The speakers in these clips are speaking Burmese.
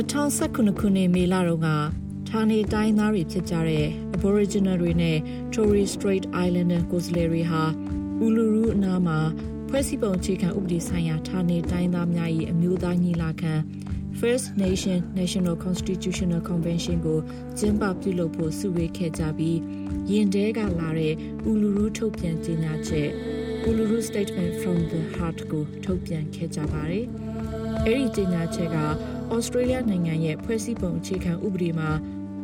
2019ခုနှစ်မေလတုန်းကဌာနေတိုင်းသားတွေဖြစ်ကြတဲ့ Aboriginal တွေနဲ့ Torres Strait Islander ကိုယ်စားလှယ်တွေဟာအူလူရူအနားမှာဖွဲ့စည်းပုံအခြေခံဥပဒေဆိုင်ရာဌာနေတိုင်းသားများ၏အမျိုးသားညီလာခံ First Nation National Constitutional Convention ကိုကျင်းပပြုလုပ်ဖို့စုဝေးခဲ့ကြပြီးရင်တဲကလာတဲ့အူလူရူထုတ်ပြန်ကြေညာချက် Uluru Statement from the Heart ကိုထုတ်ပြန်ခဲ့ကြပါတယ်။အဲဒီကြေညာချက်က ဩစတြေးလျနိုင်ငံရဲ့ဖွဲ့စည်းပုံအခြေခံဥပဒေမှာ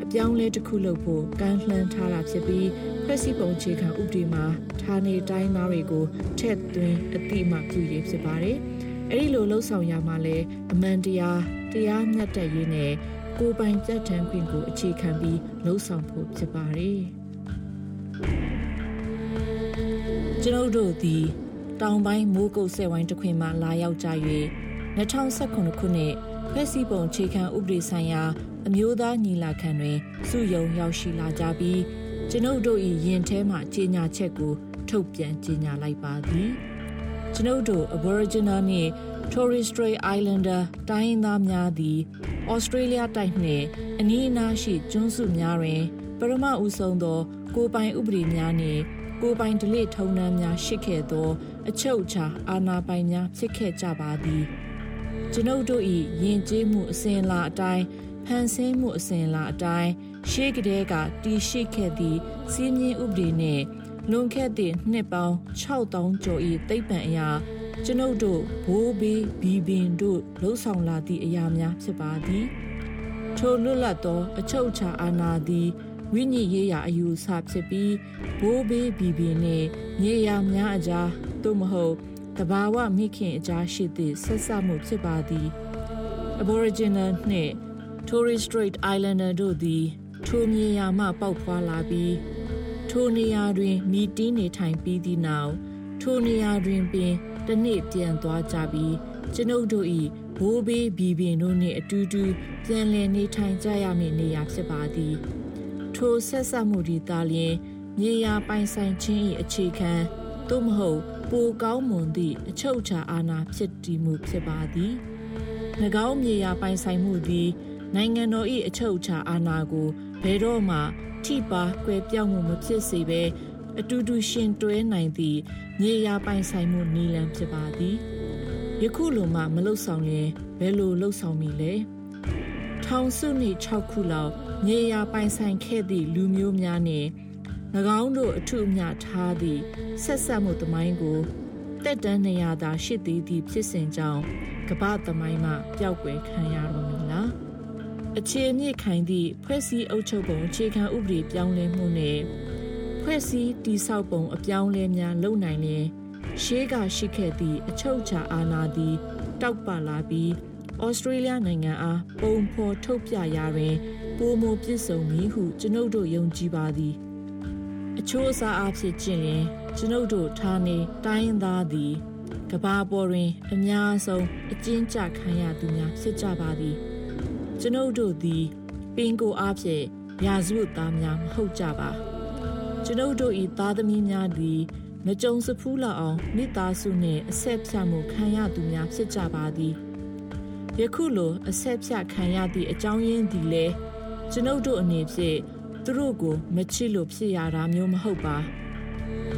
အပြောင်းလဲတစ်ခုလုပ်ဖို့ကမ်းလှမ်းထားတာဖြစ်ပြီးဖွဲ့စည်းပုံအခြေခံဥပဒေမှာဌာနေတိုင်းသားတွေကိုထည့်သွင်းအတိအမှပြုရေးဖြစ်ပါတယ်။အဲဒီလိုလှုပ်ဆောင်ရမှာလဲအမှန်တရားတရားမျှတရေးနဲ့ကိုယ်ပိုင်ပြတ်ထန်းခွင့်ကိုအခြေခံပြီးလှုပ်ဆောင်ဖို့ဖြစ်ပါတယ်။ကျွန်ုပ်တို့သည်တောင်ပိုင်းမိုးကုတ်ဆဲဝိုင်းတစ်ခွင်မှလာရောက်ကြ၍2019ခုနှစ် ဖွဲ့စည်းပုံအခြေခံဥပဒေဆိုင်ရာအမျိုးသားညီလာခံတွင်စုယုံရောက်ရှိလာကြပြီးကျွန်ုပ်တို့၏ယင်ထဲမှကြေညာချက်ကို ထုတ်ပြန်ကြေညာလိုက်ပါသည်ကျွန်ုပ်တို့ Aboriginal နှင့် Torres Strait Islander တိုင်းရင်းသားများသည် Australia တိုက်နှင့်အနီးအနားရှိကျွန်းစုများတွင်ပရမဦးဆုံးသော ကိုပိုင်ဥပဒေများနှင့်ကိုပိုင်ဒလိထုံနှမ်းများရှိခဲ့သော အချုပ်အခြာအာဏာပိုင်များဖြစ်ခဲ့ကြပါသည် ကျွန်ုပ်တို့၏ယဉ်ကျေးမှုအစဉ်အလာအတိုင်းဖန်ဆင်းမှုအစဉ်အလာအတိုင်းရှေးကလေးကတည်ရှိခဲ့သည့်စီးမြင်ဥပဒေနှင့်လွန်ခဲ့သည့်နှစ်ပေါင်း6000ကျော်၏သိပ္ပံအရာကျွန်ုပ်တို့ဘိုးဘေးဘီဘင်တို့လှုပ်ဆောင်လာသည့်အရာများဖြစ်ပါသည်ထိုလွတ်လပ်သောအချုပ်အခြာအာဏာသည်ဝိညာဉ်ရေးရာအယူအဆဖြစ်ပြီးဘိုးဘေးဘီဘီနဲ့မြေယာများအကြားသို့မဟုတ် တဘာဝမိခင်အကြားရှိသည့်ဆက်ဆံမှုဖြစ်ပါသည် Aboriginal နှင့် Torres Strait Islander တို့သည်ထိုမြေယာမှပေါက်ဖွာလာပြီးထိုနေရာတွင်မိတီးနေထိုင်ပြီးသည့်နောက်ထိုနေရာတွင်ပင်တနေ့ပြန်သွားကြပြီးကျွန်ုပ်တို့၏ဘိုးဘေးဘီဘင်တို့နှင့်အတူတူပြန်လည်နေထိုင်ကြရမည့်နေရာဖြစ်ပါသည်ထိုဆက်ဆက်မှုဒီသားလျင်မြေယာပိုင်ဆိုင်ခြင်း၏အခြေခံ သို့မဟုတ်ပိုကောင်းမွန်သည့်အချုပ်အခြာအာဏာဖြစ်တည်မှုဖြစ်ပါသည်၎င်းမြေယာပိုင်ဆိုင်မှုသည် နိုင်ငံတော်၏အချုပ်အခြာအာဏာကိုဘယ်တော့မှထိပါကွယ်ပြောင်းမှုမဖြစ်စေဘဲအတူတူရှင်တွဲနိုင်သည့်မြေယာပိုင်ဆိုင်မှုနည်းလမ်းဖြစ်ပါသည်ယခုလိုမှမလုဆောင်ရင်ဘယ်လိုလှုပ်ဆောင်မိလဲထောင်စုနှစ်6ခုလောက်မြေယာပိုင်ဆိုင်ခဲ့သည့်လူမျိုးများနှင့်၎ င်းတို့အထုအမြထားသည့်ဆက်ဆက်မှုသမိုင်းကိုတက်တန်းနေရသာရှိသေးသည့်ဖြစ်စဉ်ကြောင့်ကပ္ပသမိုင်းမှပျောက်ကွယ်ခံရတော်မူလားအခြေအမြစ်ခိုင်သည့်ဖွဲ့စည်းအုပ်ချုပ်ပုံအခြေခံဥပဒေပြောင်းလဲမှုနဲ့ဖွဲ့စည်းတည်ဆောက်ပုံအပြောင်းလဲများလုပ်နိုင်လျင်ရှေးကရှိခဲ့သည့်အချုပ်အခြာအာဏာသည် တောက်ပလာပြီးဩစတြေးလျနိုင်ငံအားပုံဖော်ထုတ်ပြရာတွင်ပိုမိုပြည့်စုံမည်ဟုကျွန်ုပ်တို့ယုံကြည်ပါသည်အ ချိုးအစားအဖြစ်ကျင့်ရင်ကျွန်ုပ်တို့ဌာနေတိုင်းသားသည်ကဘာပေါ်တွင် အများဆုံးအကျဉ်းချခံရသူများဖြစ်ကြပါသည်ကျွန်ုပ်တို့သည်ပင်ကိုအားဖြင့်ရာဇဝတ်သားများမဟုတ်ကြပါကျွန်ုပ်တို့၏သားသမီးများသည်မကြုံစဖူးလောက်အောင်မိသားစုနှင့်အဆက်ဖြတ်မှုခံရသူများဖြစ်ကြပါသည်ယခုလိုအဆက်ဖြတ်ခံရသည့်အကြောင်းရင်းသည်လည်းကျွန်ုပ်တို့အနေဖြင့် သူတို့ကိုမချစ်လို့ဖြစ်ရတာမျိုးမဟုတ်ပါ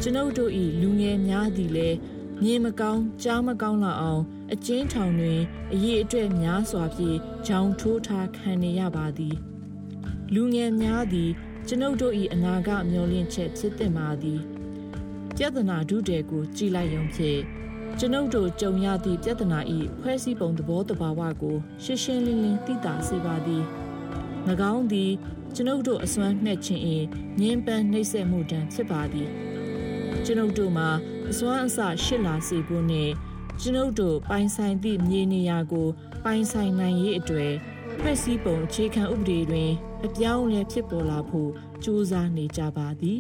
ကျွန်ုပ်တို့ဤလူငယ်များသည်လည်းမြင်မကောင်းကြားမကောင်းလောက်အောင် အကျဉ်းထောင်တွင်အရေးအတွက်များစွာဖြင့်ဂျောင်ထိုးထားခံနေရပါသည် လူငယ်များသည်ကျွန်ုပ်တို့၏အနာဂတ်မျှော်လင့်ချက်ဖြစ်တင်ပါသည်ပြဿနာဒုတဲ့ကိုကြည်လိုက်ရုံဖြင့်ကျွန်ုပ်တို့ကြုံရသည့်ပြဿနာ၏ဖွဲ့စည်းပုံသဘောတဘာဝကိုရှင်းရှင်းလင်းလင်းသိတာစေပါသည်၎ င်းသည် ကျွန်ုပ်တို့အစွမ်းနှက်ခြင်း၏ငင်းပန်းနှိမ့်ဆက်မှုတံဖြစ်ပါသည်ကျွန်ုပ်တို့မှာအစွမ်းအစရှစ်လာစေဖို့နှင့်ကျွန်ုပ်တို့ပိုင်ဆိုင်သည့်မြေနေရာကို ပိုင်ဆိုင်နိုင်ရေးအတွေ့ဖွဲ့စည်းပုံအခြေခံဥပဒေတွင် အပြောင်းအလဲဖြစ်ပေါ်လာဖို့ကြိုးစားနေကြပါသည်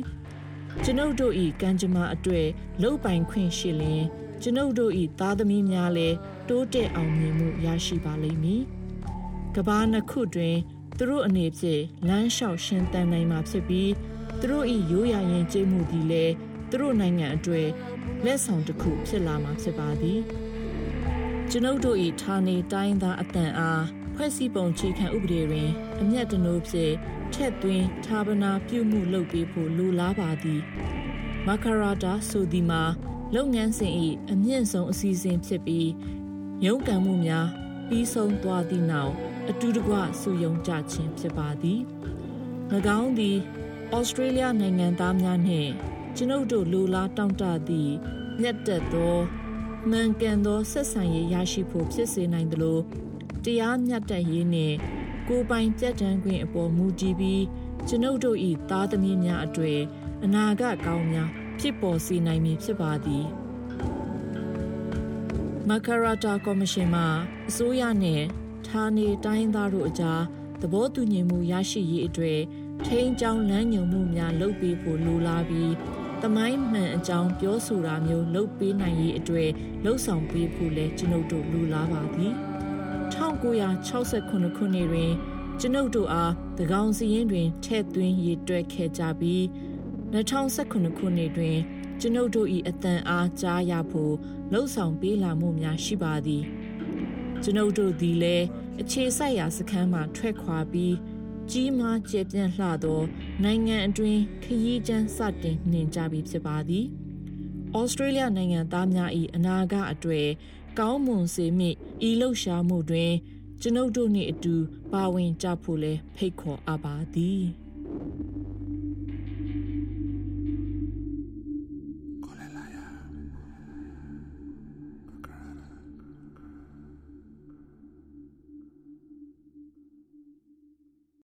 ကျွန်ုပ်တို့၏ကံကြမ္မာအတွေ့လုတ်ပိုင်ခွင့်ရှိလျင်ကျွန်ုပ်တို့၏သားသမီးများလည်းတိုးတက်အောင်မြင်မှုရရှိပါလိမ့်မည်။ကဘာနှစ်ခုတွင် သူတို့အနေဖြင့်လမ်းလျှောက်ရှင်တန်နိုင်မှာဖြစ်ပြီးသူတို့၏ရိုးရာရင်ကျေးမှုသည်လည်းသူတို့နိုင်ငံအတွေ့လက်ဆောင်တစ်ခုဖြစ်လာမှာဖြစ်ပါသည်ကျွန်ုပ်တို့၏ဌာနေတိုင်းသားအတန်အားဖဖွဲ့စည်းပုံခြေခံဥပဒေတွင် အမျက်တနိုးဖြင့်ထက်သွင်းဌာပနာပြုမှုလုပ်ပေးဖို့လိုလားပါသည်မကာရာတာဆိုသည်မှာလုပ်ငန်းစဉ်၏အမြင့်ဆုံးအစီအစဉ်ဖြစ်ပြီးရုန်းကန်မှုများပြီးဆုံးသွားသည့်နောက် အတူတကွစုယုံကြခြင်းဖြစ်ပါသည်၎င်းသည်ဩစတြေးလျနိုင်ငံသားများနှင့်ကျွန်ုပ်တို့လူလားတောင့်တသည့်မြတ်တက်သောမှန်ကန်သောဆက်ဆံရေးရရှိဖို့ဖြစ်စေနိုင်သလိုတရားမျှတရေးနှင့်ကိုပိုင်ပြတ်တန်းခွင့်အပေါ်မူတည်ပြီးကျွန်ုပ်တို့၏သားသမီးများအတွေ့အနာဂတ်ကောင်းများဖြစ်ပေါ်စေနိုင်မည်ဖြစ်ပါသည်မကာရာတာကော်မရှင်မှအစိုးရနှင့် ဌာနေတိုင်းသားတို့အကြားသဘောတူညီမှုရရှိရေးအတွက်ထိန်းကျောင်းလမ်းညွှန်မှုများလုပ်ပေးဖို့လိုလားပြီးတမိုင်းမှန်အကြောင်းပြောဆိုတာမျိုးလုပ်ပေးနိုင်ရေးအတွက်လှုံ့ဆော်ပေးဖို့လည်းကျွန်ုပ်တို့လိုလားပါသည်1968ခုနှစ်တွင်ကျွန်ုပ်တို့အားသကောင်စီရင်တွင်ထည့်သွင်းရေးတွက်ခဲ့ကြပြီး2019ခုနှစ်တွင်ကျွန်ုပ်တို့၏အတန်အားကြားရဖို့လှုံ့ဆော်ပေးလာမှုများရှိပါသည် ကျွန်ုပ်တို့သည်လည်းအခြေစိုက်ရာစခန်းမှထွက်ခွာပြီးကြီးမားကျယ်ပြန့်လှသော နိုင်ငံအတွင်းခရီးကျန်းစတင်နှင်ကြပြီးဖြစ်ပါသည်။ဩစတြေးလျနိုင်ငံသားများ၏အနာဂတ်အတွေ့ကောင်းမွန်စေမည့်ဤလှုပ်ရှားမှုတွင် ကျွန်ုပ်တို့နှင့်အတူပါဝင်ကြဖို့လဲဖိတ်ခေါ်အပ်ပါသည်။